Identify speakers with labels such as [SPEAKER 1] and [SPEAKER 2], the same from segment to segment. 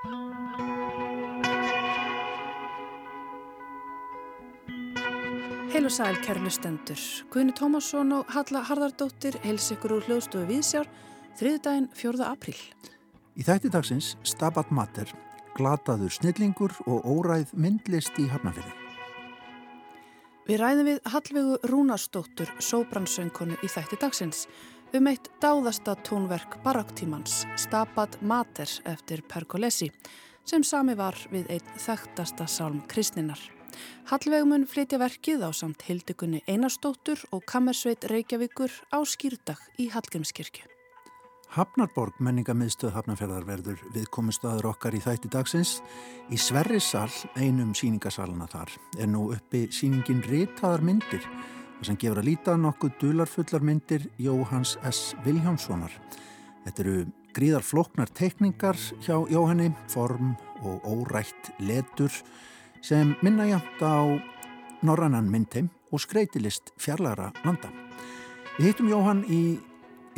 [SPEAKER 1] Heil og sæl kærlustendur. Guðni Tómasson og Halla Harðardóttir heils ykkur úr hljóðstofu Víðsjár þriðdægin 4. apríl.
[SPEAKER 2] Í þætti dagsins Stabat Mater, glataður snillingur og óræð myndlist í Hafnafjörði.
[SPEAKER 1] Við ræðum við Hallvegu Rúnarsdóttur, sóbransöngkonu í þætti dagsins, um eitt dáðasta tónverk baraktímans, Stabat Mater eftir Pergolesi, sem sami var við einn þekktasta sálm kristninar. Hallvegmun flytja verkið á samt hildugunni Einarstóttur og Kammersveit Reykjavíkur á skýrdag í Hallgrímskirkju.
[SPEAKER 2] Hafnarborg menningamiðstöð Hafnarferðar verður viðkomistöður okkar í þætti dagsins. Í Sverrisal, einum síningasalana þar, er nú uppi síningin Ritaðar myndir sem gefur að líta nokkuð dularfullar myndir Jóhans S. Viljámssonar. Þetta eru gríðar floknar tekningar hjá Jóhanni, form og órætt letur sem minna jæmt á norrannan myndheim og skreitilist fjarlæra landa. Við hittum Jóhann í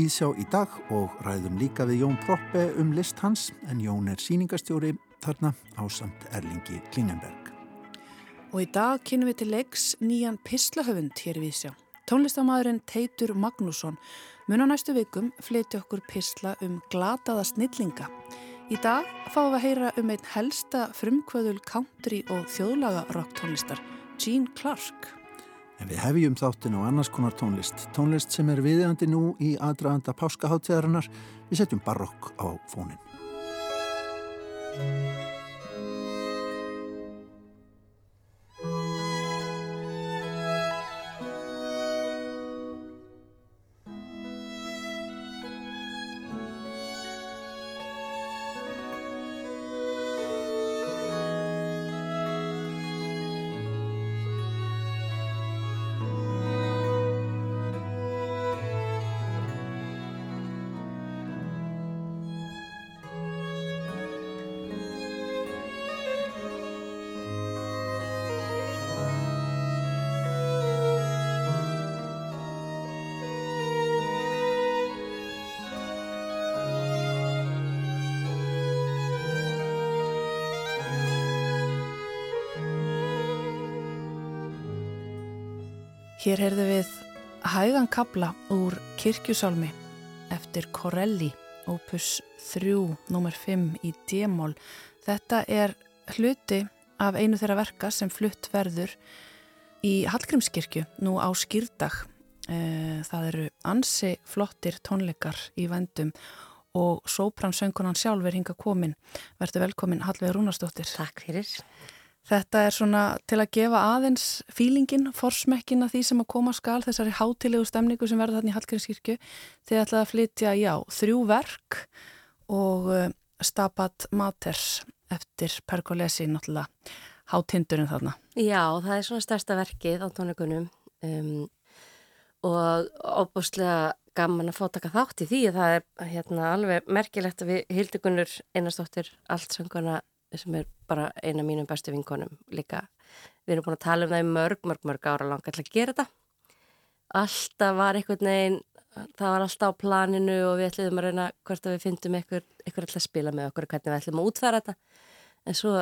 [SPEAKER 2] Íðsjá í dag og ræðum líka við Jón Proppe um list hans en Jón er síningastjóri þarna á samt Erlingi Klingenberg.
[SPEAKER 1] Og í dag kynum við til leiks nýjan pislahöfund hér í Íðsjá. Tónlistamæðurinn Teitur Magnússon mun á næstu vikum flytja okkur pisla um glataða snillinga Í dag fáum við að heyra um einn helsta frumkvöðul country og þjóðlaga rock tónlistar, Gene Clark.
[SPEAKER 2] En við hefjum þáttin á annars konar tónlist. Tónlist sem er viðjandi nú í aðdraðanda páskaháttíðarinnar. Við setjum barokk á fónin.
[SPEAKER 1] Hér heyrðu við hægan kabla úr kirkjusálmi eftir Corelli, opus 3, nr. 5 í D-mól. Þetta er hluti af einu þeirra verka sem flutt verður í Hallgrímskirkju nú á skýrdag. Eh, það eru ansi flottir tónleikar í vendum og sópransöngunan sjálf er hinga komin. Verður velkomin Hallveig Rúnarsdóttir.
[SPEAKER 3] Takk fyrir.
[SPEAKER 1] Þetta er svona til að gefa aðeins fílingin, forsmekkin að því sem að koma skal þessari hátilegu stemningu sem verður þarna í Hallgrímskirkju. Þið ætlaði að flytja, já, þrjú verk og uh, Stabat Maters eftir Pergolesi, náttúrulega hátindurinn þarna.
[SPEAKER 3] Já, það er svona stærsta verkið á tónleikunum um, og óbúslega gaman að fá taka þátt í því að það er hérna, alveg merkilegt að við hildugunur einastóttir allt sönguna sem er bara eina mínum bestu vinkonum líka. Við erum búin að tala um það í mörg, mörg, mörg ára langa til að gera þetta. Alltaf var einhvern veginn, það var alltaf á planinu og við ætlum að reyna hvort að við fyndum einhver, einhver alltaf að spila með okkur og hvernig við ætlum að útfæra þetta. En svo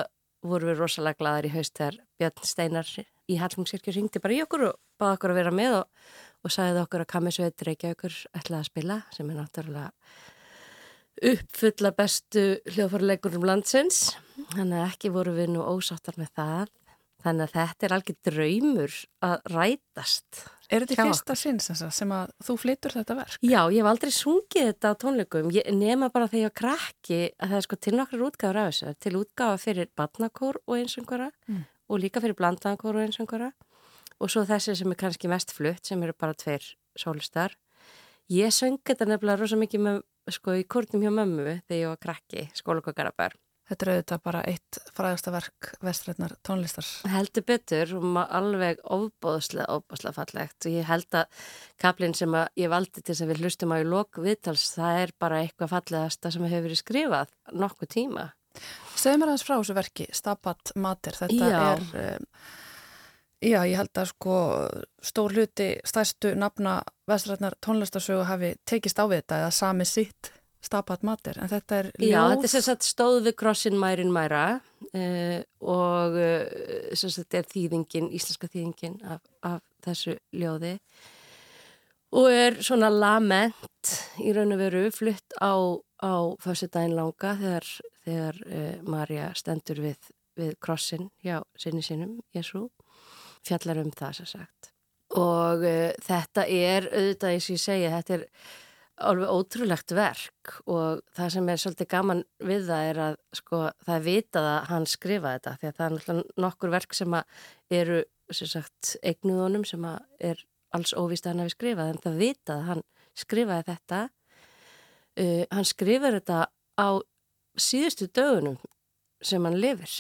[SPEAKER 3] vorum við rosalega gladar í haust þegar Björn Steinar í Hallmungskirkju ringdi bara í okkur og baði okkur að vera með og, og sagði okkur að Kamisveit Reykjavíkur ætlaði að spila sem er náttúrulega uppfulla bestu hljóðfórleikurum landsins. Þannig að ekki voru við nú ósáttar með það. Þannig að þetta er algjör draumur að rætast
[SPEAKER 1] Er þetta í fyrsta sinn sem að þú flyttur þetta verk?
[SPEAKER 3] Já, ég hef aldrei sungið þetta á tónleikum. Ég nema bara þegar ég krakki að það er sko til nokkru útgáður af þessu. Til útgáða fyrir badnakór og einsöngara mm. og líka fyrir blandakór og einsöngara og svo þessi sem er kannski mest flutt sem eru bara tveir sólistar. Ég söng þetta nefnilega rosa mikið með sko í kórnum hjá mömmu þegar ég var krakki, skólakokkarabar.
[SPEAKER 1] Þetta er auðvitað bara eitt fræðasta verk vestrætnar tónlistar.
[SPEAKER 3] Heldur betur og maður alveg ofbóðslega, ofbóðslega fallegt og ég held að kaplinn sem ég valdi til þess að við hlustum á í lok viðtals, það er bara eitthvað fallegasta sem hefur verið skrifað nokkuð tíma.
[SPEAKER 1] Segð mér aðeins frá þessu verki, Stabat Mater, þetta
[SPEAKER 3] Já.
[SPEAKER 1] er... Um, Já, ég held að sko stór hluti stærstu nafna vestrætnar tónlistarsögu hafi tekist á við þetta eða sami sitt Stabat Mater, en þetta er
[SPEAKER 3] ljóð. Já, þetta er sem sagt stóð við krossin mærin mæra uh, og uh, sem sagt er þýðingin, íslenska þýðingin af, af þessu ljóði og er svona lament í raun og veru flutt á, á fyrstudaginn langa þegar, þegar uh, Marja stendur við, við krossin hjá sinni sinum, Jésu, fjallar um það sem sagt. Og þetta er auðvitað, eins og ég segja, þetta er alveg ótrúlegt verk og það sem er svolítið gaman við það er að sko það er vitað að hann skrifa þetta því að það er náttúrulega nokkur verk sem eru sem sagt eignuðunum sem er alls óvist að hann hefur skrifað en það vitað að hann skrifaði þetta. Uh, hann skrifar þetta á síðustu dögunum sem hann lifir.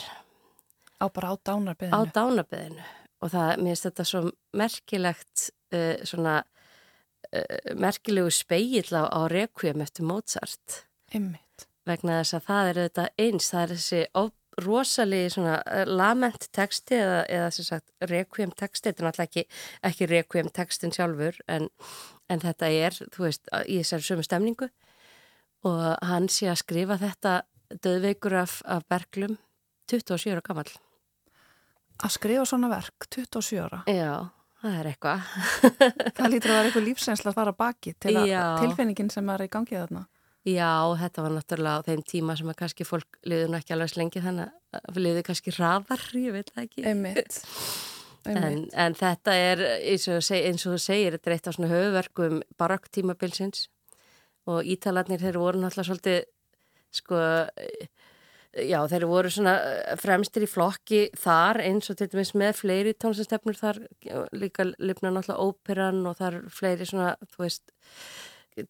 [SPEAKER 1] Á bara á dánarbeðinu.
[SPEAKER 3] Á dánarbeðinu og það, mér finnst þetta svo merkilegt uh, svona uh, merkilegu speill á, á Requiem eftir Mozart.
[SPEAKER 1] Einmitt.
[SPEAKER 3] vegna þess að það er þetta eins, það er þessi svona eh, lament texti eða, eða sem sagt Requiem texti, þetta er náttúrulega ekki, ekki Requiem textin sjálfur en, en þetta er, þú veist, í þessari sömu stemningu. Og hann sé að skrifa þetta döðveikur af, af Berglum 27 ára gammal
[SPEAKER 1] Að skrifa svona verk 27 ára?
[SPEAKER 3] Já það er eitthvað.
[SPEAKER 1] það lítur að vera eitthvað lífsreynsla að fara baki til að tilfinningin sem er í gangið þarna.
[SPEAKER 3] Já, þetta var náttúrulega á þeim tíma sem að kannski fólk liður ekki alveg slengi þannig að liður kannski raðar, ég veit það ekki.
[SPEAKER 1] Einmitt.
[SPEAKER 3] En, en þetta er, eins og þú segir, þetta er eitt af svona höfuverkum barokktímabilsins og ítalarnir þeir voru náttúrulega svolítið, sko, já þeir voru svona eh, fremstir í flokki þar eins og til dæmis með fleiri tónlistastefnur þar líka lifna náttúrulega óperan og þar fleiri svona þú veist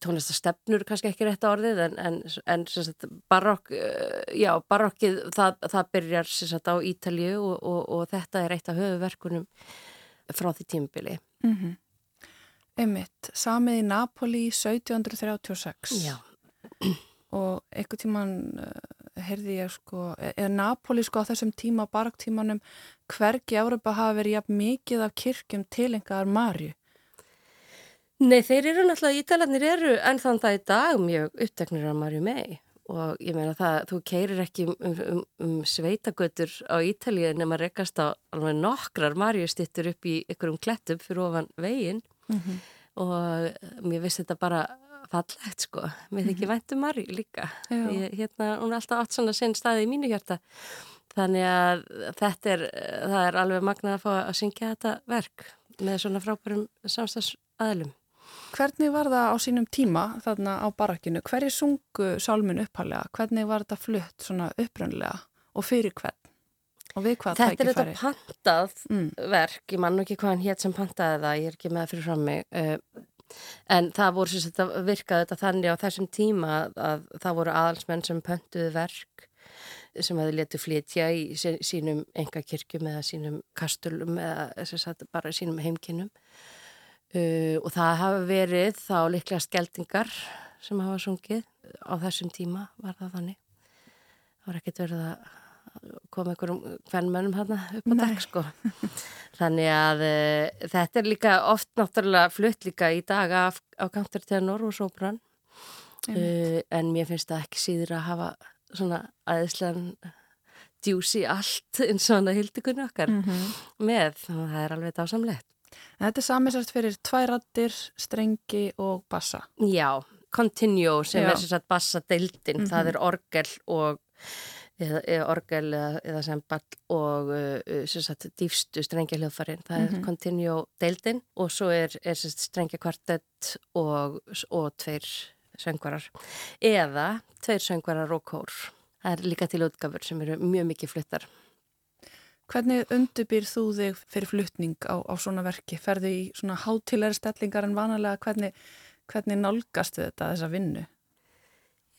[SPEAKER 3] tónlistastefnur kannski ekki rétt á orðið en, en, en sagt, barokk eh, já barokkið það, það byrjar sagt, á Ítalju og, og, og þetta er eitt af höfuverkunum frá því tímbili mm -hmm.
[SPEAKER 1] Emmitt, samið í Napoli 1736
[SPEAKER 3] Já.
[SPEAKER 1] Og einhver tíman uh, heyrði ég sko, eða Napoli sko á þessum tíma, baraktímanum hvergi Árupa hafa verið jafn mikið af kirkjum tilengaðar Marju?
[SPEAKER 3] Nei, þeir eru náttúrulega, Ítalarnir eru ennþann það í dag mjög uppteknir af Marju mei og ég meina það, þú keirir ekki um, um, um sveitagötur á Ítalið nema rekast á alveg nokkrar Marju stittur upp í ykkurum klettum fyrir ofan veginn mm -hmm. og mér finnst þetta bara fallegt sko, mér þykir mm -hmm. væntum Marju líka ég, hérna, hún er alltaf átt svona sinn staði í mínu hjarta þannig að þetta er það er alveg magnað að fá að syngja þetta verk með svona frábærum samstagsaðlum
[SPEAKER 1] Hvernig var það á sínum tíma þarna á barakkinu? Hver er sungu sálmun upphalega? Hvernig var þetta flutt svona upprönlega og fyrir hvern? Og við hvað
[SPEAKER 3] þetta er þetta pantað mm. verk, ég mann ekki hvað hann hétt sem pantaði það, ég er ekki með það fyrir fram mig uh, En það voru sem þetta virkaði þetta þannig á þessum tíma að það voru aðalsmenn sem pöntuði verk sem hefði letið flytja í sínum enga kirkjum eða sínum kastulum eða sagt, bara sínum heimkinnum uh, og það hafa verið þá liklega skeldingar sem hafa sungið á þessum tíma var það þannig. Það var ekkert verið að koma einhverjum hvernmönnum hérna upp á dag sko. Þannig að uh, þetta er líka oft náttúrulega flutt líka í dag af, á kanturtenor og sóbrann uh, en mér finnst það ekki síður að hafa svona aðeinslegan djúsi allt eins og hann að hildikunni okkar mm -hmm. með, að það er alveg dásamlegt.
[SPEAKER 1] Þetta er saminsast fyrir tværattir, strengi og bassa.
[SPEAKER 3] Já, continuo sem Já. er sér satt bassa-deildin, mm -hmm. það er orgel og eða, eða orgel eða, eða og uh, sagt, dýfstu strengja hljóðfarin það mm -hmm. er mhm. continuo deildin og svo er, er strengja kvartett og, og tveir söngvarar eða tveir söngvarar og kór það er líka til útgafur sem eru mjög mikið fluttar
[SPEAKER 1] Hvernig undurbýr þú þig fyrir flutning á, á svona verki? Ferðu í svona hátilegri stellingar en vanalega hvernig, hvernig nálgast þetta þessa vinnu?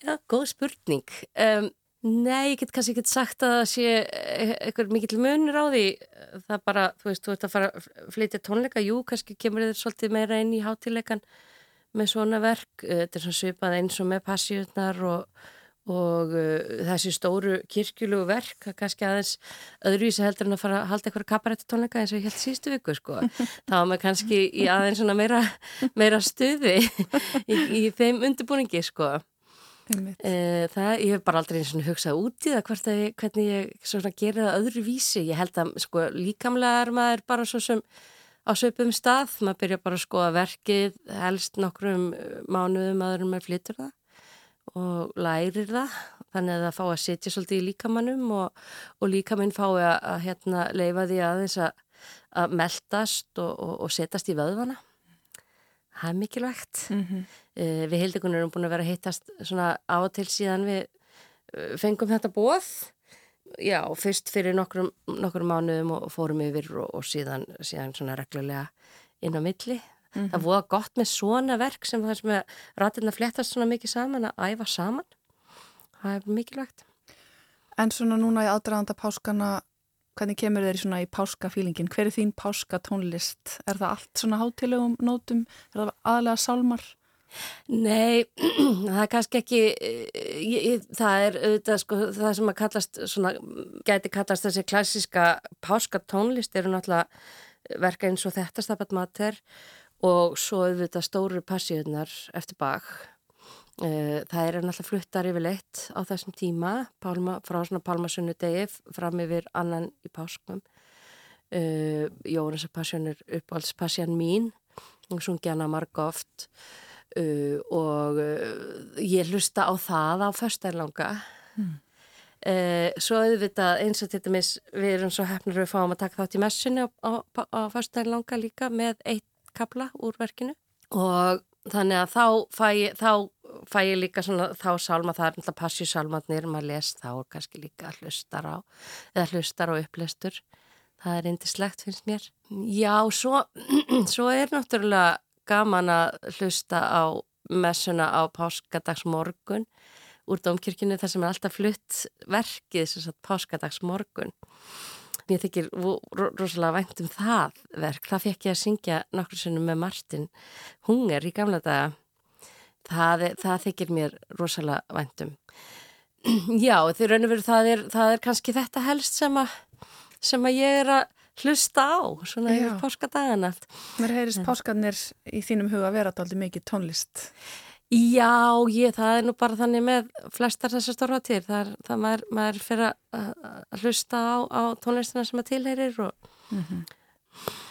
[SPEAKER 3] Já, góð spurning um, Nei, ég get kannski ekki sagt að það sé eitthvað mikill munur á því. Það bara, þú veist, þú ert að fara að flytja tónleika, jú, kannski kemur þér svolítið meira inn í hátileikan með svona verk, þetta er svona svipað eins og með passíunar og, og uh, þessi stóru kirkjulegu verk, kannski aðeins öðruvísi heldur en að fara að halda eitthvað kabarætti tónleika eins og ég held sístu viku, sko. Þá er maður kannski í aðeins svona meira, meira stuði í, í þeim undirbúningi, sko Uh, það, ég hef bara aldrei eins og hugsað út í það að hvernig ég svona gerir það öðru vísi. Ég held að sko líkamlega er maður bara svo sem á söpum stað. Maður byrja bara að skoða verkið helst nokkrum mánuðum aður en maður flytur það og lærir það. Þannig að það fá að setja svolítið í líkamannum og, og líkamann fái að, að hérna, leifa því aðeins að, að meldast og, og, og setjast í vöðvana það er mikilvægt mm -hmm. uh, við heildegunum erum búin að vera að hittast svona á og til síðan við uh, fengum þetta bóð já, fyrst fyrir nokkrum, nokkrum mánuðum og fórum yfir og, og síðan, síðan svona reglulega inn á milli. Mm -hmm. það voða gott með svona verk sem það sem að ratirna flettast svona mikið saman að æfa saman. Það er mikilvægt.
[SPEAKER 1] En svona núna í aðdraðanda páskana Hvernig kemur þeir svona í páskafílingin? Hver er þín páskatónlist? Er það allt svona hátilegum nótum? Er það aðlega sálmar?
[SPEAKER 3] Nei, það er kannski ekki, ég, það er auðvitað sko, það sem að kallast, svona, gæti kallast þessi klassiska páskatónlist eru náttúrulega verka eins og þetta stabat mater og svo auðvitað stóru passíunar eftir bak Eh, það er náttúrulega fluttar yfirleitt á þessum tíma pálma, frá svona pálmasunnu degi fram yfir annan í páskum. Uh, Jónas Passjón er uppáhaldspassjan mín og sungi hana marga oft uh, og uh, ég hlusta á það á förstælanga. Mm. Svo auðvitað eins og til dæmis við erum svo hefnir að við fáum að taka þátt í messunni á, á, á förstælanga líka með eitt kabla úr verkinu og þannig að þá fæ, þá fæ ég líka svona þá sálma, það er náttúrulega passjúsálmatnir maður les þá og kannski líka hlustar á eða hlustar á upplestur það er indislegt finnst mér já, svo, svo er náttúrulega gaman að hlusta á messuna á páskadagsmorgun úr domkirkinu þar sem er alltaf flutt verkið þess að páskadagsmorgun Mér þykir rosalega vænt um það verk. Það fekk ég að syngja nokkur sinnum með Martin Hunger í gamla daga. Það, það þykir mér rosalega vænt um. Já, því raun og veru það er, það er kannski þetta helst sem að, sem að ég er að hlusta á, svona yfir páskadagana.
[SPEAKER 1] Mér heyrist páskanir í þínum huga að vera alltaf mikið tónlist.
[SPEAKER 3] Já, ég, það er nú bara þannig með flestar þessar stórvatir, það er, það maður, maður fyrir að, að hlusta á, á tónlistina sem að tilheyrir og... Mm -hmm.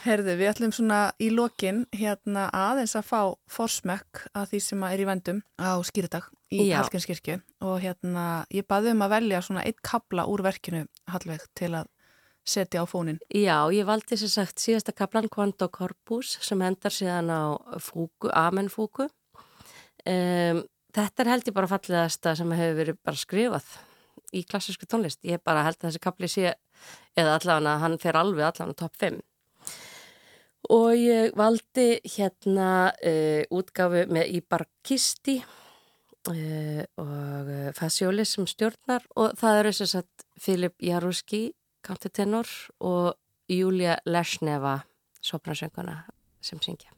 [SPEAKER 1] Herðu, við ætlum svona í lokin hérna aðeins að fá forsmökk að því sem er í vendum á skýrdag í Hallgjörnskirkju og hérna ég baði um að velja svona eitt kabla úr verkinu Hallveig til að setja á fónin.
[SPEAKER 3] Já, ég valdi sér sagt síðasta kablan Quanto Corpus sem endar síðan á fúku, Amenfúku Um, þetta er held ég bara falliðasta sem hefur verið bara skrifað í klassísku tónlist. Ég bara held að þessi kapli sé, eða allavega hann fer alveg allavega top 5. Og ég valdi hérna uh, útgafu með Íbarkisti uh, og uh, Fasjóli sem stjórnar og það eru þess að Filip Jaruski, kantutenor og Júlia Lesneva, sopransönguna sem syngja.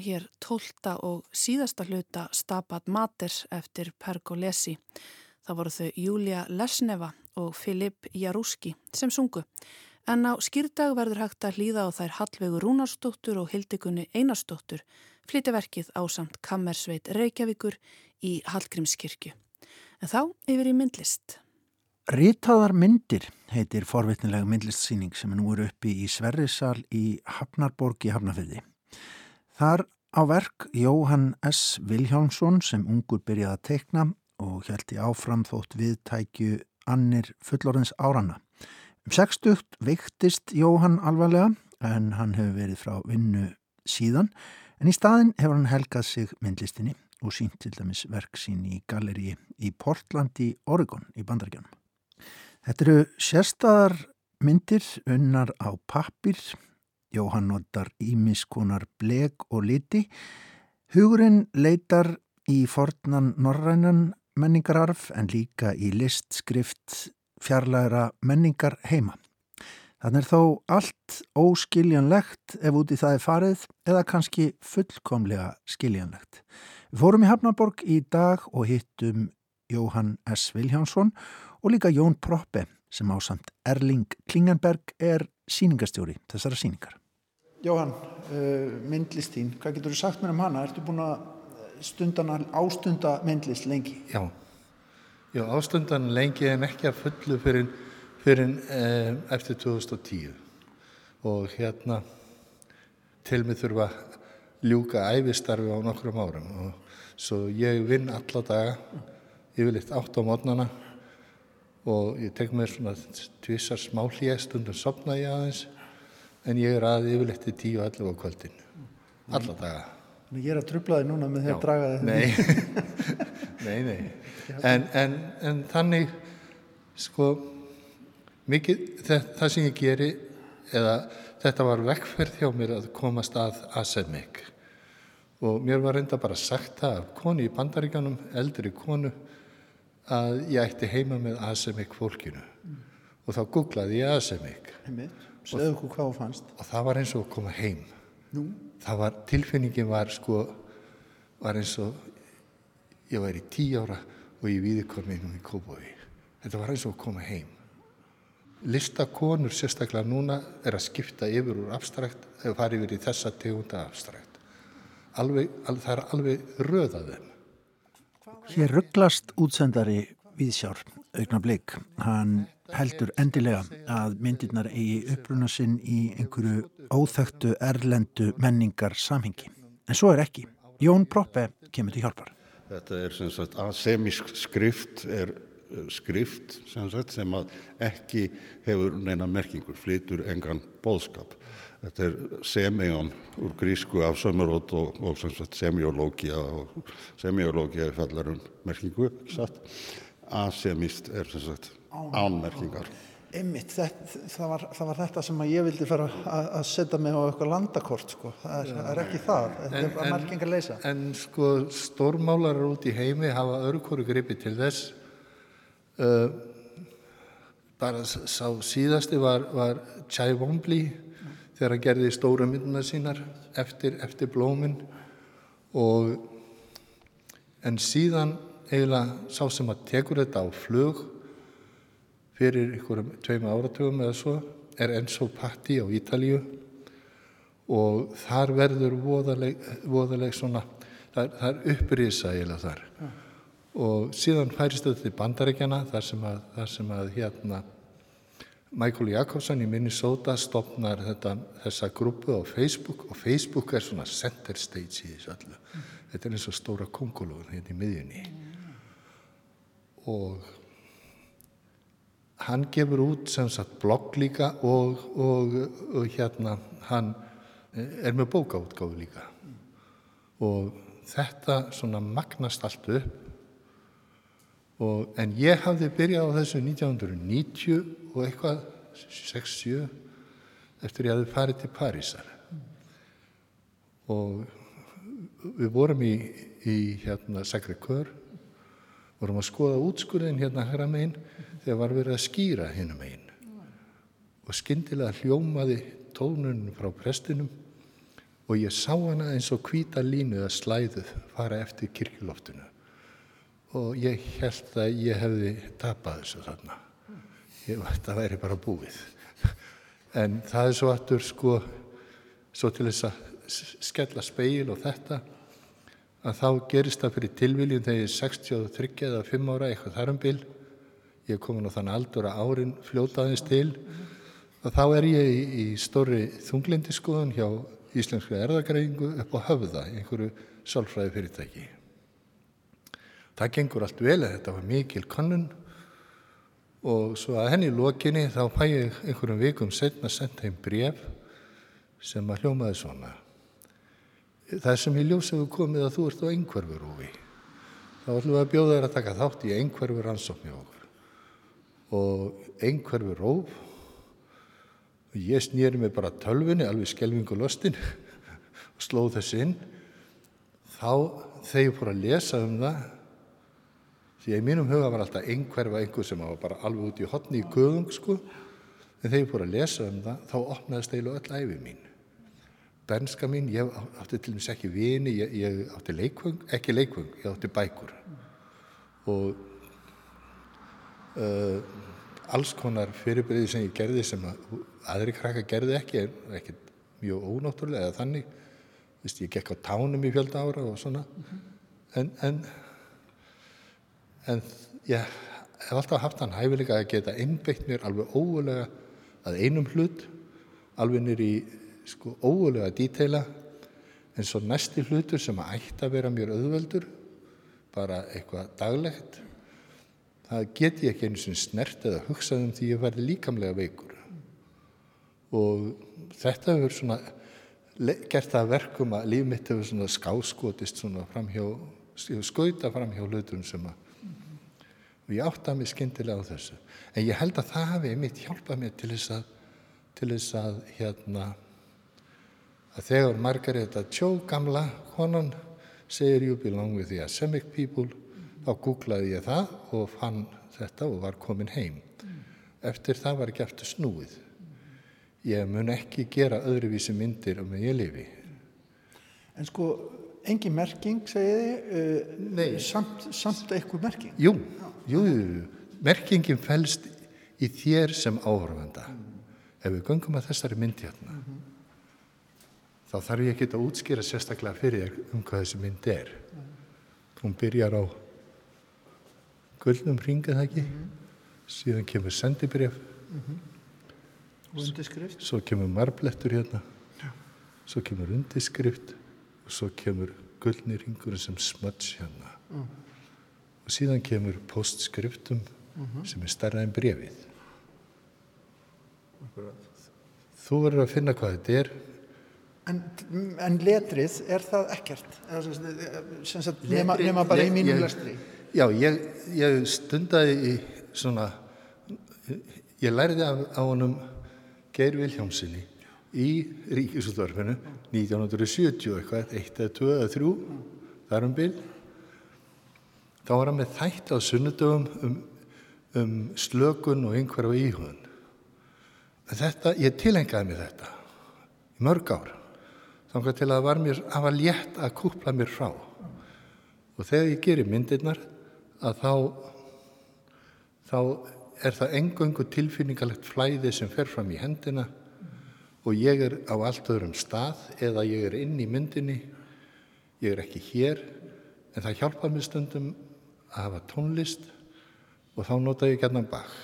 [SPEAKER 1] Heyrðum hér tólta og síðasta hluta Stabat Mater eftir Pergolesi. Það voru þau Júlia Lesneva og Filip Jarúski sem sungu. En á skýrdag verður hægt að hlýða á þær Hallvegu Rúnarsdóttur og Hildikunni Einarsdóttur flytja verkið á samt Kammersveit Reykjavíkur í Hallgrímskirkju. En þá yfir í myndlist.
[SPEAKER 2] Ritaðar myndir heitir forvitnilega myndlistsýning sem nú er uppi í Sverrisal í Hafnarborg í Hafnarfyrði. Þar á verk Jóhann S. Viljánsson sem ungur byrjaði að teikna og í áfram þótt viðtækju annir fullorðins árana. Um 60 veiktist Jóhann alvarlega en hann hefur verið frá vinnu síðan en í staðin hefur hann helgað sig myndlistinni og sínt til dæmis verk sín í galleri í Portland í Oregon í bandaríkjanum. Þetta eru sérstaðar myndir unnar á pappir, Jóhann notar ímiskonar bleg og liti. Hugurinn leitar í fornan norrænan menningararf en líka í list, skrift, fjarlæra menningar heima. Þannig er þó allt óskiljanlegt ef úti það er farið eða kannski fullkomlega skiljanlegt. Við fórum í Hafnaborg í dag og hittum Jóhann S. Viljánsson og líka Jón Proppe sem ásamt Erling Klingenberg er síningastjóri þessara síningar. Jóhann, uh, myndlistín, hvað getur þú sagt mér um hana? Ertu búin að ástunda myndlist lengi?
[SPEAKER 4] Já, Já ástundan lengi en ekki að fullu fyrir, fyrir eh, eftir 2010 og hérna til mig þurfa ljúka æfistarfi á nokkrum árum. Og svo ég vinn alla daga yfirleitt átt á mótnana og ég tek mér svona tvissar smá hlýja stundum sopna ég aðeins en ég er að yfirleitt til 10-11 á kvöldin. Alla daga.
[SPEAKER 2] Ég er að trubla þig núna með því að draga þig.
[SPEAKER 4] Nei, nei, nei. En, en, en þannig sko mikið það, það sem ég geri eða þetta var vekkferð hjá mér að komast að Asemik og mér var reynda bara sagt það af konu í bandaríkanum, eldri konu að ég ætti heima með Asemik fólkinu. Mm. og þá googlaði ég Asemik
[SPEAKER 2] Segðu okkur hvað þú fannst.
[SPEAKER 4] Og það var eins og að koma heim.
[SPEAKER 2] Nú?
[SPEAKER 4] það var, tilfinningin var sko var eins og ég væri tí ára og ég viði komið í Kópaví þetta var eins og að koma heim. Listakonur sérstaklega núna er að skipta yfir úr abstrakt eða fara yfir í þessa tegunda abstrakt. Alveg, alveg, það er alveg röðaðum
[SPEAKER 2] Hér rugglast útsendari Víðsjár, augna blik. Hann heldur endilega að myndirnar eigi uppruna sinn í einhverju óþögtu erlendu menningar samhengi. En svo er ekki. Jón Proppe kemur til hjálpar.
[SPEAKER 5] Þetta er sem sagt asemisk skrift, er eh, skrift sem, sagt, sem ekki hefur neina merkingur, flytur engan bóðskap. Þetta er semjón úr grísku af sömurót og, og semjólógia og semjólógia er fallar um merkingu, satt. Asemist er sem sagt ánmerkingar.
[SPEAKER 2] Einmitt, það, það, var, það var þetta sem ég vildi fara að, að setja mig á eitthvað landakort sko. það er, er ekki það, þetta er bara merkingar leysa.
[SPEAKER 4] En sko stórmálarar út í heimi hafa hverju gripi til þess. Uh, bara sá síðasti var, var Chai Wombly þegar hann gerði stóra mynduna sínar eftir, eftir blómin og en síðan eiginlega sá sem að tekur þetta á flög fyrir ykkurum tveima áratugum eða svo er Enzo Patti á Ítalíu og þar verður voðaleg, voðaleg svona það, það er upprýsa eiginlega þar ja. og síðan færist þetta til bandaríkjana þar sem að, þar sem að hérna Michael Jakobsson í Minnesota stopnar þetta, þessa grúpu á Facebook og Facebook er svona center stage í þessu öllu. Mm. Þetta er eins og stóra kongulóður hérna í miðjunni. Mm. Og hann gefur út sem sagt blogg líka og, og, og hérna hann er með bókaútgáðu líka. Og þetta svona magnast allt upp. Og, en ég hafði byrjað á þessu 1990 og eitthvað 6-7 eftir ég hafði farið til Parísar. Og við vorum í, í hérna Sacré-Cœur vorum að skoða útskurðin hérna hægra megin þegar var verið að skýra hérna megin og skindilega hljómaði tónunum frá prestinum og ég sá hana eins og hvita línu að slæðuð fara eftir kirkjuloftinu og ég held að ég hefði tapað þessu þarna. Ég, þetta væri bara búið. En það er svo aftur sko, svo til þess að skella speil og þetta, að þá gerist það fyrir tilviljum þegar ég er 63 eða 5 ára eitthvað þarum bil. Ég er komin á þann aldur að árin fljótaðins til og þá er ég í, í stóri þunglindiskoðun hjá Íslenskri erðagreifingu upp á höfða, einhverju sálfræði fyrirtæki. Það gengur allt vel að þetta var mikil kannun og svo að henni í lokinni þá fæ ég einhverjum vikum setna sendt heim bref sem að hljómaði svona. Það sem í ljós hefur komið að þú ert á einhverfur úvi. Þá ætlum við að bjóða þér að taka þátt í einhverfur rannsókn hjá okkur. Og einhverfur róf og ég snýri mig bara tölfunni, alveg skelvingu lostin og slóð þess inn. Þá þegar ég fór að lesa um það Því að í mínum huga var alltaf einhverfa einhver sem var bara alveg út í hotni í göðung sko. En þegar ég fór að lesa um það, þá opnaðist eiginlega öll æfi mín. Bernska mín, ég átti til dæmis ekki vini, ég, ég átti leikvöng, ekki leikvöng, ég átti bækur. Og uh, alls konar fyrirbyrði sem ég gerði sem að aðri krakka gerði ekki, ekki mjög ónáttúrulega eða þannig. Vist, ég gekk á tánum í fjölda ára og svona. En, en en ég hef alltaf haft hann hæfilega að geta einbeitt mér alveg ógulega að einum hlut alveg nýr í sko ógulega díteila en svo næsti hlutur sem að ætti að vera mér auðveldur bara eitthvað daglegt það get ég ekki einu sem snert eða hugsað um því ég verði líkamlega veikur. Og þetta hefur svona gert það verkum að líf mitt hefur svona skáskotist svona framhjá skauta framhjá hlutum sem að og ég áttaði mig skyndilega á þessu. En ég held að það hafi mitt hjálpað mér til þess að til þess að hérna að þegar Margareta Tjó gamla konan segir you belong with the Asemic people þá googlaði ég það og fann þetta og var komin heim eftir það var ekki eftir snúið ég mun ekki gera öðruvísi myndir um að ég lifi
[SPEAKER 2] En sko engin merking segiði uh, samt, samt eitthvað merking
[SPEAKER 4] Jú Jú, merkingin fælst í þér sem áhörfanda. Ef við göngum að þessari mynd hérna, mm -hmm. þá þarf ég ekki að útskýra sérstaklega fyrir þér um hvað þessi mynd er. Mm. Hún byrjar á gullnum ringið það ekki, mm -hmm. síðan kemur sendibref,
[SPEAKER 2] undirskrift,
[SPEAKER 4] svo kemur marblettur hérna, Já. svo kemur undirskrift og svo kemur gullni ringur sem smöts hérna og síðan kemur postskriptum uh -huh. sem er starra en brefið. Þú verður að finna hvað þetta er.
[SPEAKER 2] En, en letrið, er það ekkert? Sem sagt, nema, nema bara í mínum lestri?
[SPEAKER 4] Já, ég, ég stundaði í svona, ég læriði af, á honum Geir Vilhjámsinni í Ríkisútvarfinu 1970 eitthvað, 1 eða 2 eða 3, þar um byrj þá var hann með þætt á sunnudöfum um, um slökun og einhverju íhugun. Þetta, ég tilengaði mig þetta í mörg ár. Þannig að það var mér, var létt að kúpla mér frá. Og þegar ég gerir myndirnar að þá, þá er það engöngu tilfinningalegt flæði sem fer fram í hendina og ég er á allt öðrum stað eða ég er inn í myndinni, ég er ekki hér, en það hjálpa mér stundum að hafa tónlist og þá nota ég gætna Bach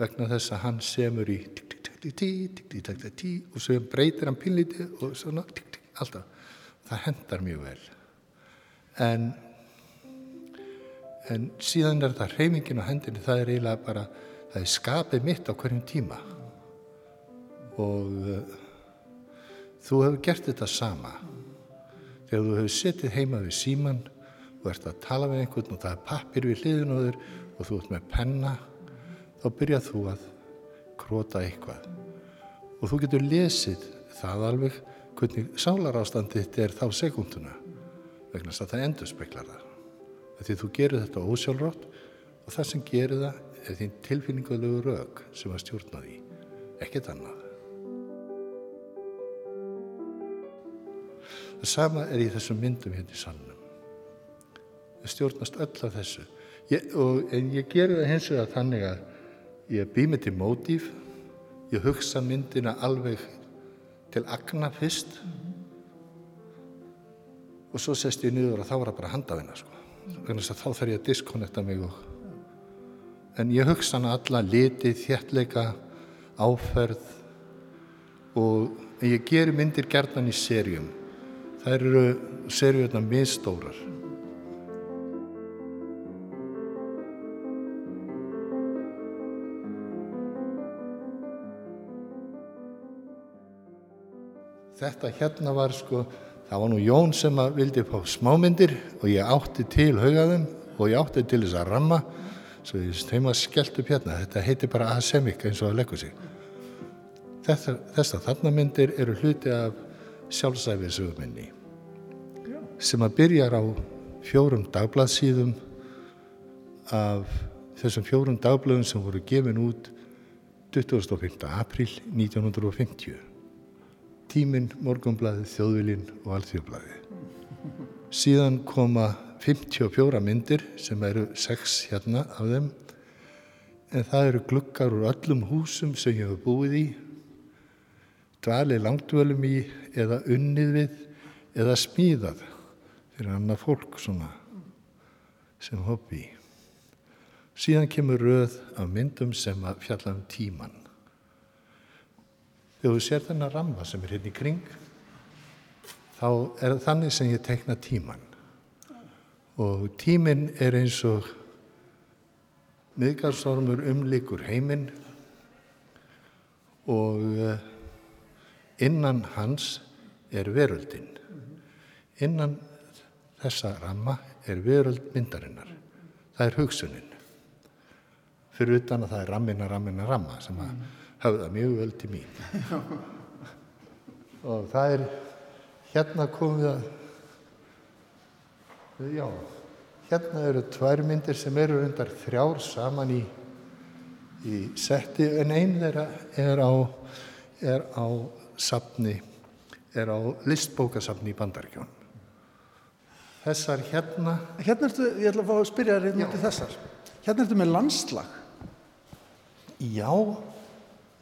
[SPEAKER 4] vegna þess að hann semur í og svo breytir hann pinlíti og svona alltaf. Það hendar mjög vel. En, en síðan er það reymingin á hendinni, það er eiginlega bara, það er skapið mitt á hverjum tíma. Og uh, þú hefur gert þetta sama. Þegar þú hefur setið heima við síman og ert að tala við einhvern og það er pappir við hliðin og þur og þú ert með penna þá byrjað þú að króta eitthvað og þú getur lesið það alveg hvernig sálarástandi þetta er þá sekunduna vegna að það endur speklar það því þú gerir þetta ósjálfrátt og það sem gerir það er þín tilfinninguðlegu rauk sem að stjórna því ekkert annað Það sama er í þessum myndum hérna í sannum. Það stjórnast öll af þessu. Ég, og, en ég gerir það hins vegar þannig að ég bý mig til mótíf, ég hugsa myndina alveg til agna fyrst og svo sest ég niður og þá var það bara handafina sko. Þá þarf ég að diskonekta mig og en ég hugsa hana alla liti, þjertleika, áferð og ég gerir myndir gerðan í serjum. Það eru serjurna miðstórar. Þetta hérna var sko, það var nú Jón sem vildi fá smámyndir og ég átti til haugaðum og ég átti til þess að ramma svo ég þeim að skellt upp hérna þetta heitir bara asemik eins og að leggur sig Þetta, þessar þarna myndir eru hluti af sjálfsæfisöguminni sem að byrjar á fjórum dagbladsíðum af þessum fjórum dagbladum sem voru gefin út 25. april 1950 Tíminn, Morgonblæði, Þjóðvilin og Alþjóðblæði. Síðan koma 54 myndir sem eru 6 hérna af þeim en það eru glukkar úr öllum húsum sem ég hef búið í, dvalið langdvölum í eða unnið við eða smíðað fyrir annað fólk svona sem hobby. Síðan kemur röð af myndum sem að fjalla um tíman. Þegar þú sér þennan ramma sem er hérna í kring, þá er það þannig sem ég tekna tíman. Og tíminn er eins og miðgarstormur umlikur heiminn og eh, innan hans er veröldin. Innan þessa ramma er veröld myndarinnar. Það er hugsunin. Fyrir utan að það er rammina, rammina, ramma sem að höfða mjög vel til mín. Og það er hérna komið að já hérna eru tvær myndir sem eru undar þrjár saman í í setti en einn þeirra er á er á sapni er á listbókasapni í Bandaríkjón þessar hérna
[SPEAKER 2] Hérna ertu, ég ætla að fá að spyrja þér hérna til þessar. Hérna ertu með landslag.
[SPEAKER 4] Já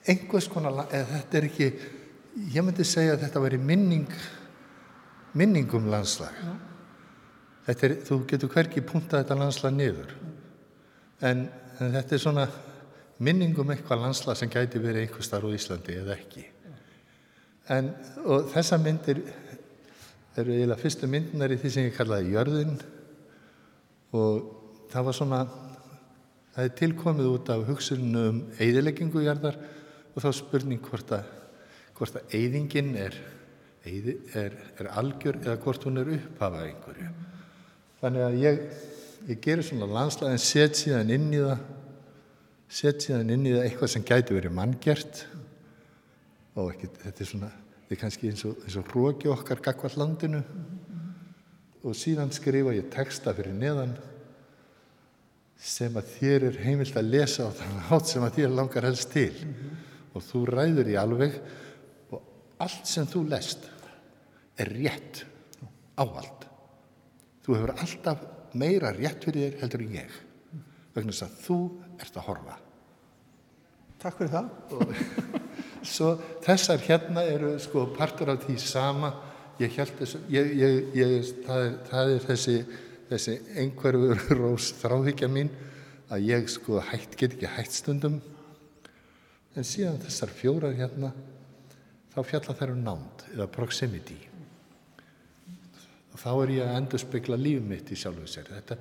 [SPEAKER 4] einhvers konar, eða þetta er ekki, ég myndi segja að þetta veri minning, minningum landslag. Þetta er, þú getur hverki punktað þetta landslag niður. En, en þetta er svona minningum eitthvað landslag sem gæti verið einhver starf á Íslandi eða ekki. En, og þessa myndir eru eiginlega fyrstu myndinar í því sem ég kallaði Jörðin og það var svona, það er tilkomið út af hugsunum um eðileggingu jarðar og þá spurning hvort að, hvort að eyðingin er, er, er algjör eða hvort hún er upphafað einhverju. Þannig að ég, ég gerir svona landslæð en set síðan inn í það, set síðan inn í það eitthvað sem gæti verið manngjert og ekki, þetta er svona, þetta er kannski eins og, og hróki okkar gagvall landinu og síðan skrifa ég texta fyrir neðan sem að þér er heimilt að lesa á þannig átt sem að þér langar helst til. Mm -hmm og þú ræður í alveg og allt sem þú lest er rétt ávald. Þú hefur alltaf meira rétt fyrir þér heldur en ég vegna þess að þú ert að horfa.
[SPEAKER 2] Takk fyrir það.
[SPEAKER 4] Og svo þessar hérna eru sko partur af því sama ég held þessu, ég, ég, ég, það, er, það er þessi, þessi einhverfur rós þráhyggja mín að ég sko hætt, get ekki hætt stundum en síðan þessar fjórar hérna þá fjalla þær um nánd eða proximity. Þá er ég að endur spekla líf mitt í sjálfu sér. Þetta,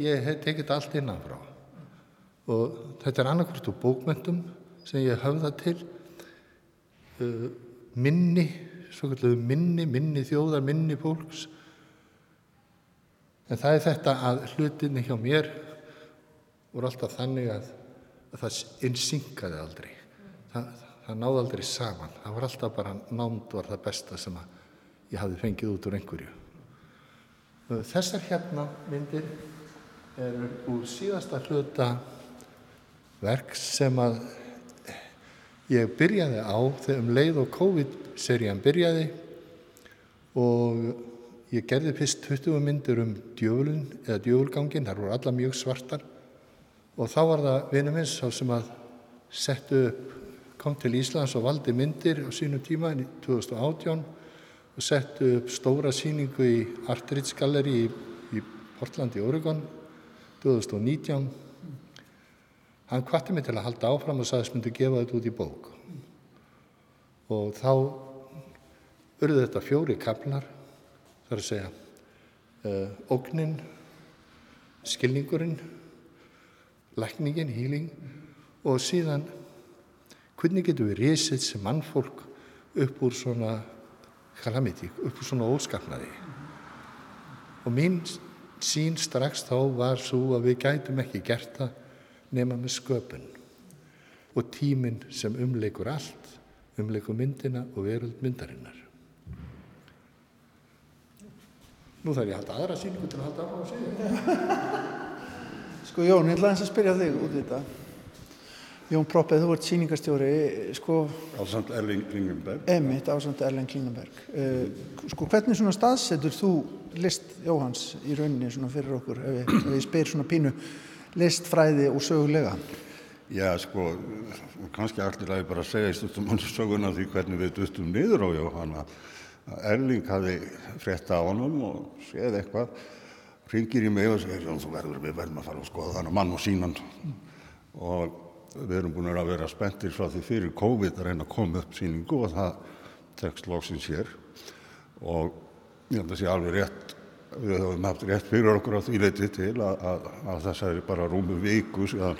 [SPEAKER 4] ég tekið þetta allt innanfrá og þetta er annarkvært úr bókmyndum sem ég höfða til uh, minni minni, minni þjóðar minni fólks. En það er þetta að hlutinni hjá mér voru alltaf þannig að, að það innsynkaði aldrei það, það náði aldrei saman. Það var alltaf bara nánd var það besta sem ég hafi fengið út úr einhverju. Þessar hérna myndir eru úr síðasta hluta verk sem að ég byrjaði á þegar um leið og COVID-serían byrjaði og ég gerði fyrst 20 myndir um djöfulun eða djöfulgangin, þar voru alla mjög svartar. Og þá var það vinum minn sá sem að settu upp, kom til Íslands og valdi myndir á sínum tíma í 2018 og settu upp stóra síningu í Artridge Gallery í, í Portland í Oregon 2019 hann kvatti mig til að halda áfram og sagðist myndi gefa þetta út í bók. Og þá urðu þetta fjóri kaplar þar að segja uh, ógnin skilningurinn lækningin, hýling og síðan hvernig getur við risið sem mannfólk upp úr svona kalamiti, upp úr svona óskapnaði og mín sín strax þá var svo að við gætum ekki gert það nema með sköpun og tíminn sem umleikur allt, umleikur myndina og veröld myndarinnar. Nú þarf ég að halda aðra síningu til að halda á síðan.
[SPEAKER 2] Sko Jón, ég ætla að spyrja þig út í þetta. Jón Proppið, þú ert síningarstjóri, sko...
[SPEAKER 5] Ásand Erling Klingenberg.
[SPEAKER 2] Emitt, Ásand Erling Klingenberg. Uh, sko hvernig svona staðsetur þú list Jóhans í rauninni svona fyrir okkur, ef ég, ef ég spyr svona pínu, listfræði og sögulega?
[SPEAKER 5] Já, sko, kannski allir að ég bara segja í stundum hans söguna því hvernig við duttum niður á Jóhanna. Erling hafi frétta á honum og séð eitthvað, ringir í mig og segir, þú verður, við verðum að fara og skoða þannig mann og sínan. Og við erum búin að vera spenntir frá því fyrir COVID að reyna að koma upp síningu og það tekst loksins hér. Og ég held að sé alveg rétt við höfum haft rétt fyrir okkur á því leiti til að, að, að þessari bara rúmu viku síðan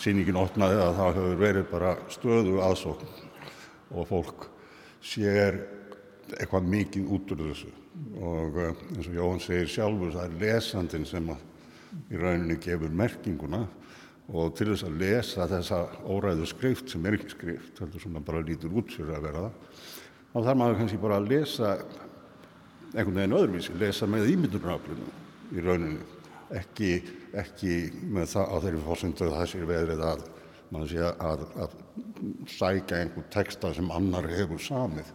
[SPEAKER 5] síningin opnaði að það hefur verið bara stöðu aðsókn og fólk sér eitthvað mikið út úr þessu og eh, eins og Jóhann segir sjálfur það er lesandin sem í rauninni gefur merkinguna og til þess að lesa þessa óræðu skrift sem er ekki skrift, heldur svona bara lítur út fyrir að vera það þá þarf maður kannski bara að lesa einhvern veginn öðruvísi, lesa með ímyndunaraflinu í rauninni, ekki, ekki með það á þeirri fórsöndu að það sé veðrið að maður sé að, að sækja einhver texta sem annar hefur samið.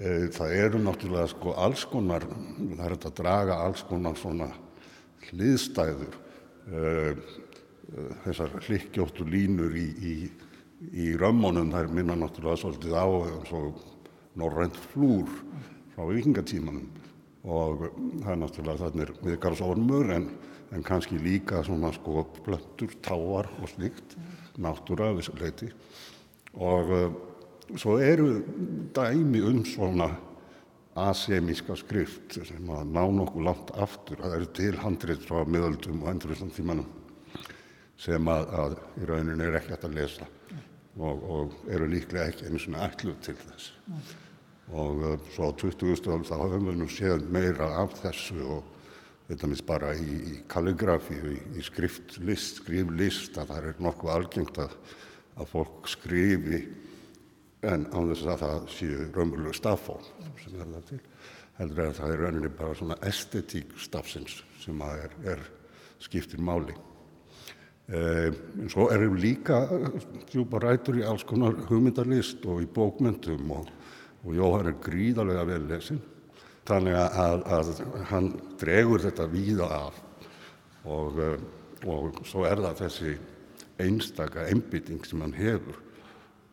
[SPEAKER 5] E, það eru náttúrulega sko alls konar, það er að draga alls konar svona hliðstæður, e þessar hlikkjóttu línur í, í, í römmunum, er minna náttúrulega svolítið á norrænt flúr frá vikingatímanum og það er náttúrulega þannig viðgarðsormur en, en kannski líka svona sko blöndur, táar og slikt, náttúra af þessu leiti og uh, svo eru dæmi um svona asemíska skrift sem að ná nokkuð langt aftur, það eru til handrið frá miðöldum og endurvistan tímanum sem að, að í rauninni er ekki hægt að lesa og, og eru líklega ekki einu svona ætluð til þess og uh, svo á 20. öll þá höfum við nú séð meira af þessu og þetta minnst bara í, í kalligrafi, í, í skriftlist, skriflist að það er nokkuð algengt að, að fólk skrifi en á þess að það séu raunverulega staffón sem er það til. Heldur að það er rauninni bara svona estetík stafsins sem að er, er skiptir máli. Eh, svo erum líka djúpa rætur í alls konar hugmyndarlist og í bókmyndum og og Jóhann er gríðarlega vel lesin þannig að, að hann dregur þetta víða af og, eh, og svo er það þessi einstaka einbytting sem hann hefur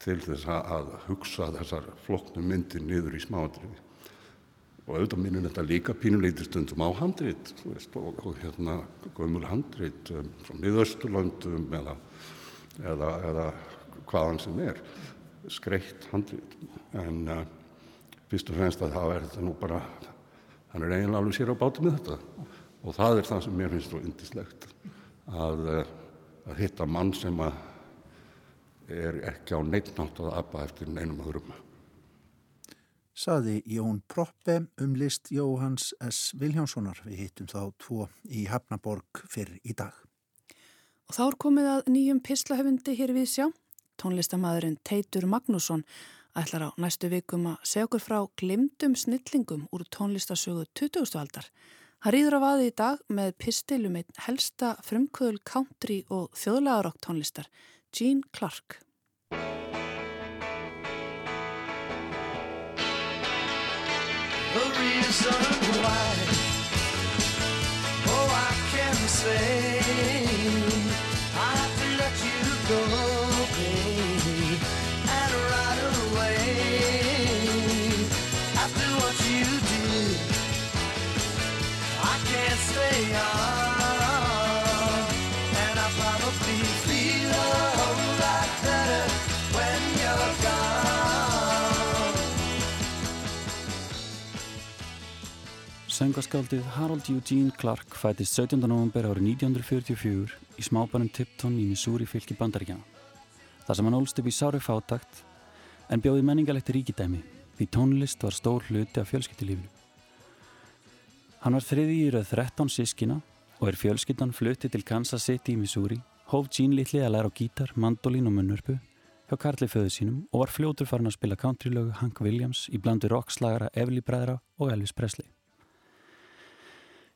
[SPEAKER 5] til þess að hugsa þessar flokknu myndir niður í smáadriði og auðvitað minnir þetta líka pínuleitir stundum á handrit veist, og, og hérna gömul handrit um, frá miðausturlöndum eða, eða, eða hvaðan sem er skreitt handrit. En uh, fyrst og fremst að það er þetta nú bara hann er eiginlega alveg sér á bátu með þetta. Og það er það sem mér finnst svo indislegt að, eh, að hitta mann sem að er ekki á neittnátt að abba eftir neinum öðrum
[SPEAKER 2] Saði Jón Proppe um list Jóhans S. Viljánssonar við hittum þá tvo í Hafnaborg fyrr í dag
[SPEAKER 1] Og þá er komið að nýjum pislahöfundi hér við sjá tónlistamæðurinn Teitur Magnússon ætlar á næstu vikum að segja okkur frá glimtum snillingum úr tónlistasögu 20. aldar. Hann rýður á vaði í dag með pistilum einn helsta frumkvöðul country og þjóðlagarokk tónlistar, Gene Clark.
[SPEAKER 6] Reason why. Oh, I can say
[SPEAKER 7] Söngaskáldið Harold Eugene Clark fætist 17. november árið 1944 í smábanum Tipton í Missouri fylki bandaríkjana. Það sem hann ólst upp í sári fátakt en bjóði menningalegt ríkidæmi því tónlist var stór hluti af fjölskyttilífinu. Hann var þriði í rauð 13 sískina og er fjölskyttan flutti til Kansas City í Missouri, hóf Gene litli að læra á gítar, mandolín og munnurpu hjá Karli föðu sínum og var fljótur farin að spila countrylögu Hank Williams í blandu rockslagara Evli Bræðra og Elvis Presley.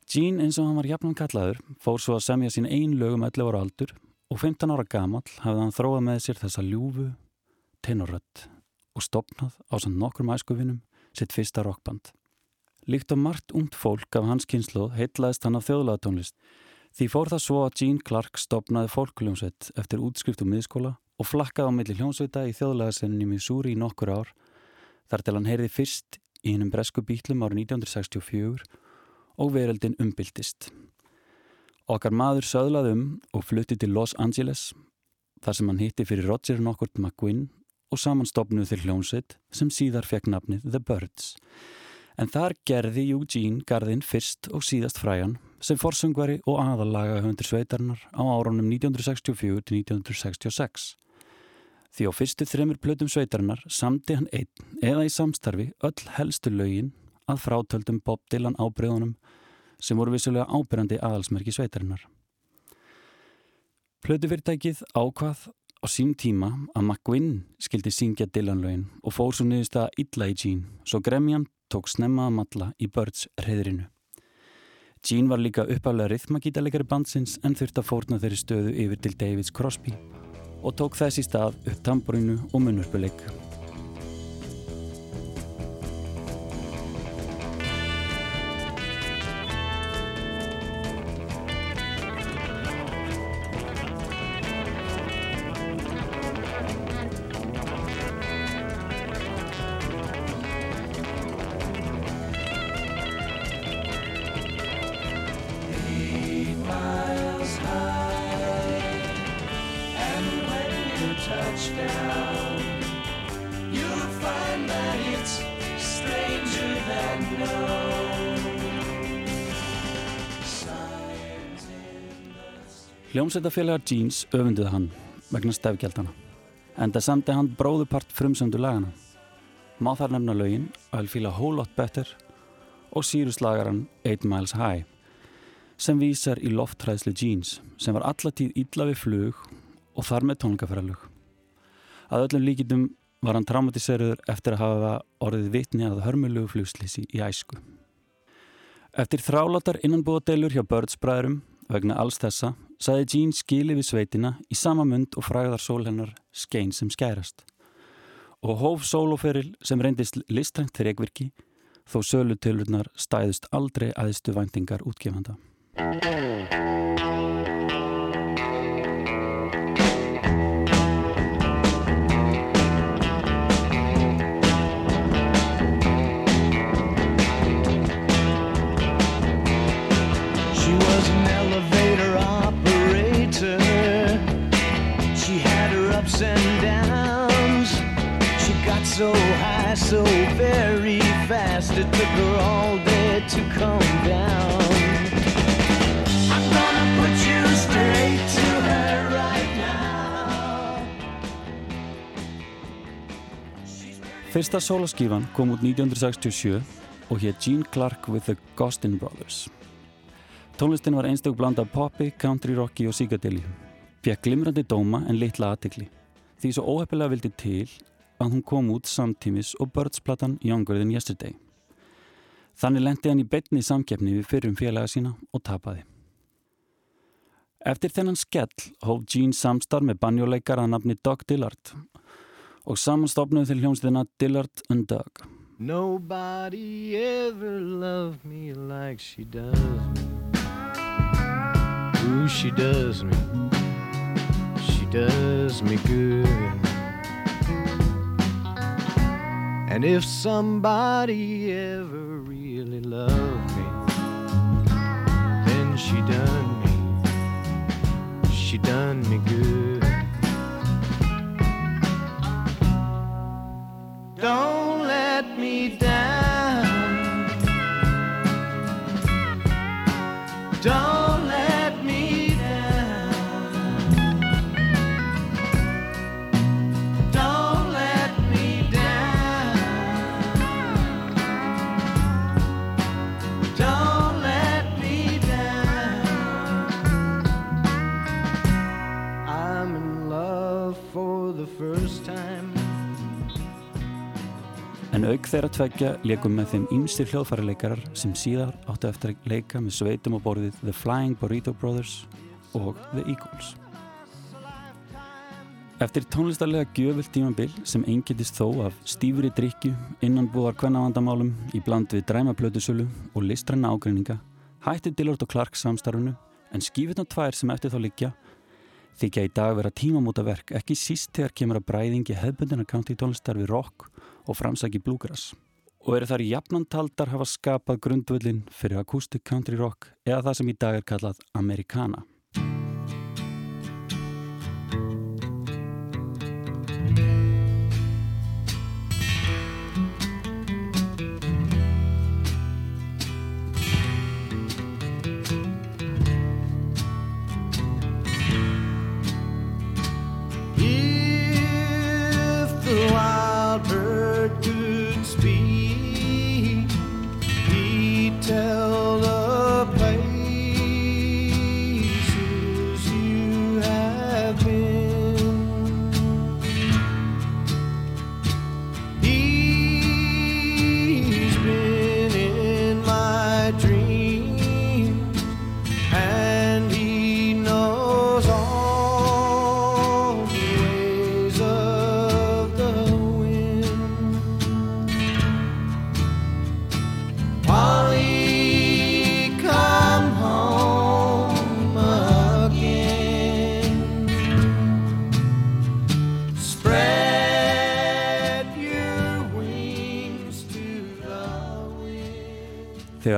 [SPEAKER 7] Gene eins og hann var jafnan kallaður fór svo að semja sín ein lögum 11 ára aldur og 15 ára gamall hafði hann þróað með sér þessa ljúfu tenorrött og stopnað á samt nokkrum æskuvinum sitt fyrsta rockband. Líkt á margt ungt fólk af hans kynslu heitlaðist hann af þjóðlagatónlist því fór það svo að Gene Clark stopnaði fólkljónsveit eftir útskrift úr miðskóla og flakkaði á milli hljónsveita í þjóðlagasenninni Missouri í nokkur ár þar til hann heyrði fyrst í hennum bresku bítlum árið 1964 og veröldin umbyltist. Okkar maður söðlaði um og flutti til Los Angeles þar sem hann hitti fyrir Roger Nockurt McGuinn og samanstofnuð til hljónsveit sem síðar fekk nafnið The Birds. En þar gerði Eugene Garðin fyrst og síðast fræjan sem forsöngvari og aðallaga hundur sveitarnar á árunum 1964 til 1966. Því á fyrstu þremur plötum sveitarnar samti hann einn eða í samstarfi öll helstu lögin að frátöldum Bob Dylan ábreyðunum sem voru vissulega ábyrjandi aðalsmerki sveitarinnar. Plötufyrirtækið ákvað á sín tíma að McGuinn skildi syngja Dylan-lögin og fór svo niðurst að illa í Gene, svo Gremjan tók snemma að matla í Birds reyðrinu. Gene var líka uppaflega rithmagítalegari bandsins en þurfti að fórna þeirri stöðu yfir til Davids Crosby og tók þess í stað upp tamborinu og munnurpuleik. Hljómsveitafélagar Jeans öfunduði hann vegna stefgjaldana en það samti hann bróðupart frumsöndu lagana. Má þar nefna lögin I'll Feel a Whole Lot Better og síruslagaran Eight Miles High sem vísar í lofthræðslu Jeans sem var allatíð illa við flug og þar með tónleikaferðalög. Að öllum líkitum var hann traumatiseruður eftir að hafa orðið vitni að hörmulegu flugslýsi í æsku. Eftir þrálatar innanbúadeilur hjá Birds bræðurum vegna alls þessa saði Jean skili við sveitina í sama mund og fræðar sól hennar skein sem skærast. Og hóf sóloferil sem reyndist listrænt þreikvirki þó sölu tilurnar stæðust aldrei aðstu væntingar útgefanda.
[SPEAKER 6] So very fast, it took her all day to come down. I'm gonna put you straight to her right now.
[SPEAKER 7] Fyrsta sólaskífan kom út 1967 og hér Gene Clark with the Gostin Brothers. Tónlistin var einstök blanda af poppi, country rocki og psychedelíu. Fekk glimrandi dóma en litla aðtikli. Því svo óheppilega vildi til að hún kom út samtímis og börnsplatan Younger Than Yesterday. Þannig lendi hann í betni samkeppni við fyrrum félaga sína og tapaði. Eftir þennan skell hóf Gene samstarf með banjóleikar að nafni Doug Dillard og samanstofnuðu til hljómsðina Dillard and Doug
[SPEAKER 6] Nobody ever loved me like she does me. Ooh, she does me. She does me good. And if somebody ever really loved me, then she done me. She done me good. Don't
[SPEAKER 7] En auk þeirra tveggja leikum með þeim ýmstir hljóðfæraleikarar sem síðar áttu eftir að leika með sveitum á borðið The Flying Burrito Brothers og The Eagles. Eftir tónlistarlega gjöfult tímabil sem engetist þó af stífri drikju, innanbúðar kvennavandamálum í bland við dræmaplötusölu og listræna ágreininga, hætti Dillard og Clark samstarfunu en skífitna tvær sem eftir þá liggja þykja í dag vera tímamóta verk ekki síst þegar kemur að bræðingi hefbundina country tónlistar við rock og framsæki bluegrass og eru þar jafnantaldar hafa skapað grundvöldin fyrir acoustic country rock eða það sem í dag er kallað Americana.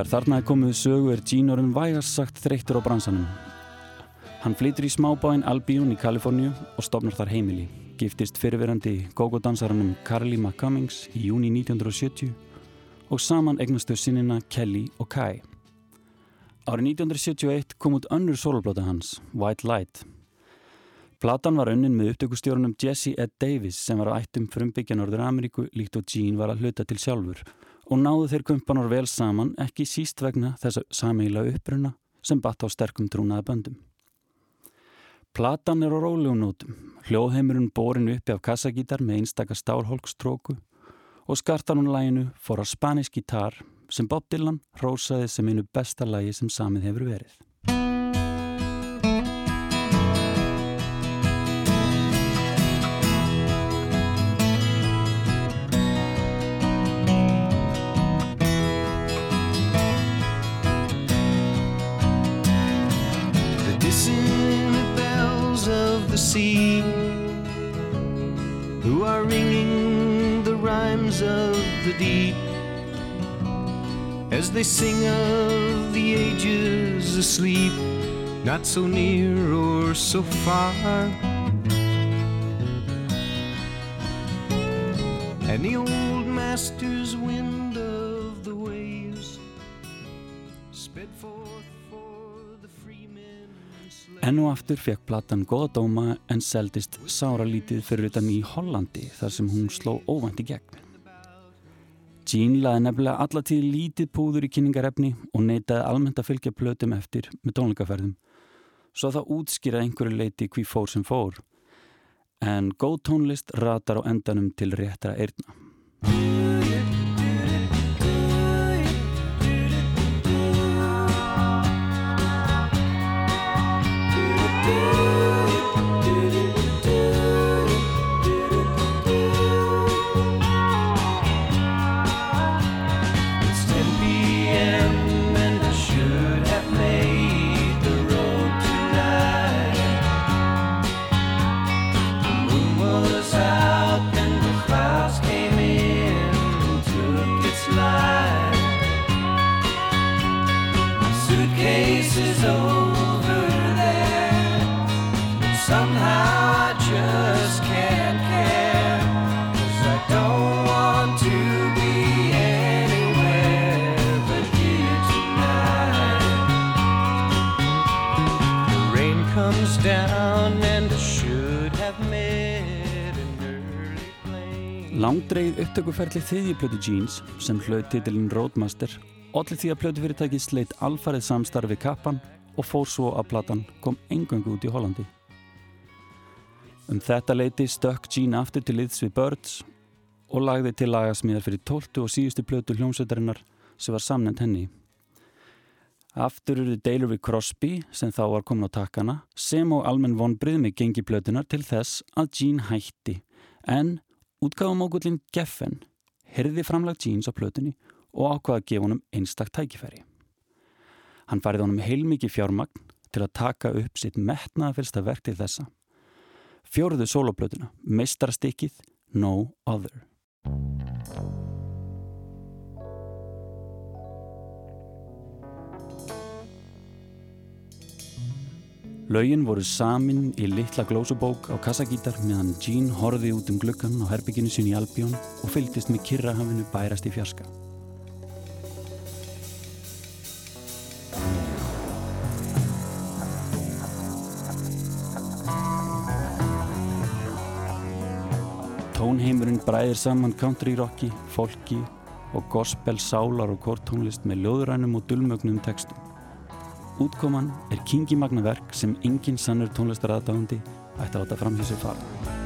[SPEAKER 7] Þegar þarna er komið sögu er Gene orðin vægast sagt þreyttur á bransanum. Hann flytur í smábáinn Albion í Kaliforníu og stopnar þar heimili. Giftist fyrirverandi gógodansaranum Carly McCummings í júni 1970 og saman eignastu sinnina Kelly og Kai. Árið 1971 kom út önnur soloplata hans, White Light. Platan var önnin með upptökustjórunum Jesse Ed Davis sem var á ættum frumbyggja Norður Ameríku líkt og Gene var að hluta til sjálfur og náðu þeir kumpanar vel saman ekki síst vegna þessa sameila uppruna sem batt á sterkum trúnaða böndum. Platan er á rólegum nótum, hljóðheimurinn borin uppi af kassagítar með einstaka stálholkstróku og skartar hún læginu For a Spanish Guitar sem Bob Dylan rósaði sem einu besta lægi sem samið hefur verið.
[SPEAKER 6] Who are ringing the rhymes of the deep as they sing of the ages asleep not so near or so far. And the old master's wind of the waves sped forth
[SPEAKER 7] Enn og aftur fekk platan góða dóma en seldist sáralítið fyrir utan í Hollandi þar sem hún sló óvænt í gegn. Jean laði nefnilega allatíð lítið púður í kynningarefni og neitaði almennt að fylgja plötum eftir með tónleikaferðum. Svo það útskýra einhverju leiti hví fór sem fór. En góð tónlist ratar á endanum til réttra eirna. Upptökuferli þriðjiplötu Jeans sem hlaut titilinn Roadmaster allir því að plötufyrirtæki sleitt alfarið samstarfi kappan og fór svo að platan kom engöngu út í Hollandi. Um þetta leiti stökk Gene aftur til liðs við Birds og lagði til lagasmíðar fyrir 12. og síðustu plötu hljómsveitarinnar sem var samnend henni. Aftur eru deilur við Crosby sem þá var komin á takkana sem og almenn vonbrið með gengi plötunar til þess að Gene hætti en útgáðumókullin Geffen herði framlagt Jeans á plötunni og ákvaða að gefa honum einstak tækifæri. Hann farið honum heilmikið fjármagn til að taka upp sitt metnaðafélsta verk til þessa. Fjóruðu soloplötuna, meistarstykkið No Other. Laugin voru samin í litla glósubók á kassagítar meðan Jean horfi út um gluggan á herbygginu sín í Albjón og fylgdist með kirrahafinu bærast í fjarska. Tónheimurinn bræðir saman country rocki, folki og gospel sálar og kortónlist með ljóðurænum og dulmögnum textum. Útkoman er kingi magna verk sem engin sannur tónlistaraðdáðandi ætti að átta fram hjá sér fara.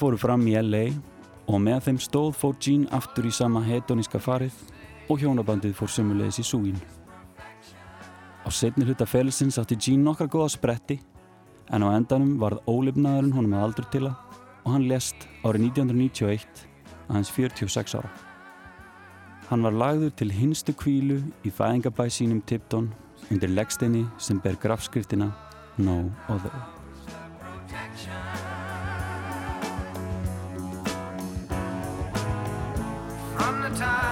[SPEAKER 7] Fóru fram í LA og með þeim stóð fór Gene aftur í sama hedoníska farið og hjónabandið fór sömulegis í súgin. Á setni hluta felisins átti Gene nokkra góða spretti en á endanum varð ólifnaðurinn honum að aldur til að og hann lest árið 1991 aðeins 46 ára. Hann var lagður til hinstu kvílu í fæðingabæ sínum Tipton undir leggsteini sem ber grafskriftina No Other.
[SPEAKER 6] time.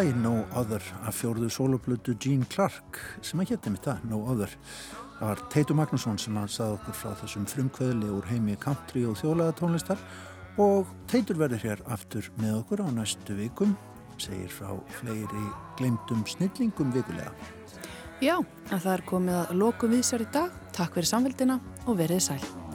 [SPEAKER 2] Lægir No Other af fjórðu soloplötu Gene Clark sem að hétti mitt það, No Other. Það var Teitur Magnússon sem að sagði okkur frá þessum frumkvöðli úr heimi country og þjólaða tónlistar og Teitur verður hér aftur með okkur á næstu vikum, segir frá fleiri glemdum snillingum vikulega.
[SPEAKER 1] Já, en það er komið að lokum við sér í dag. Takk fyrir samfélgina og verið sæl.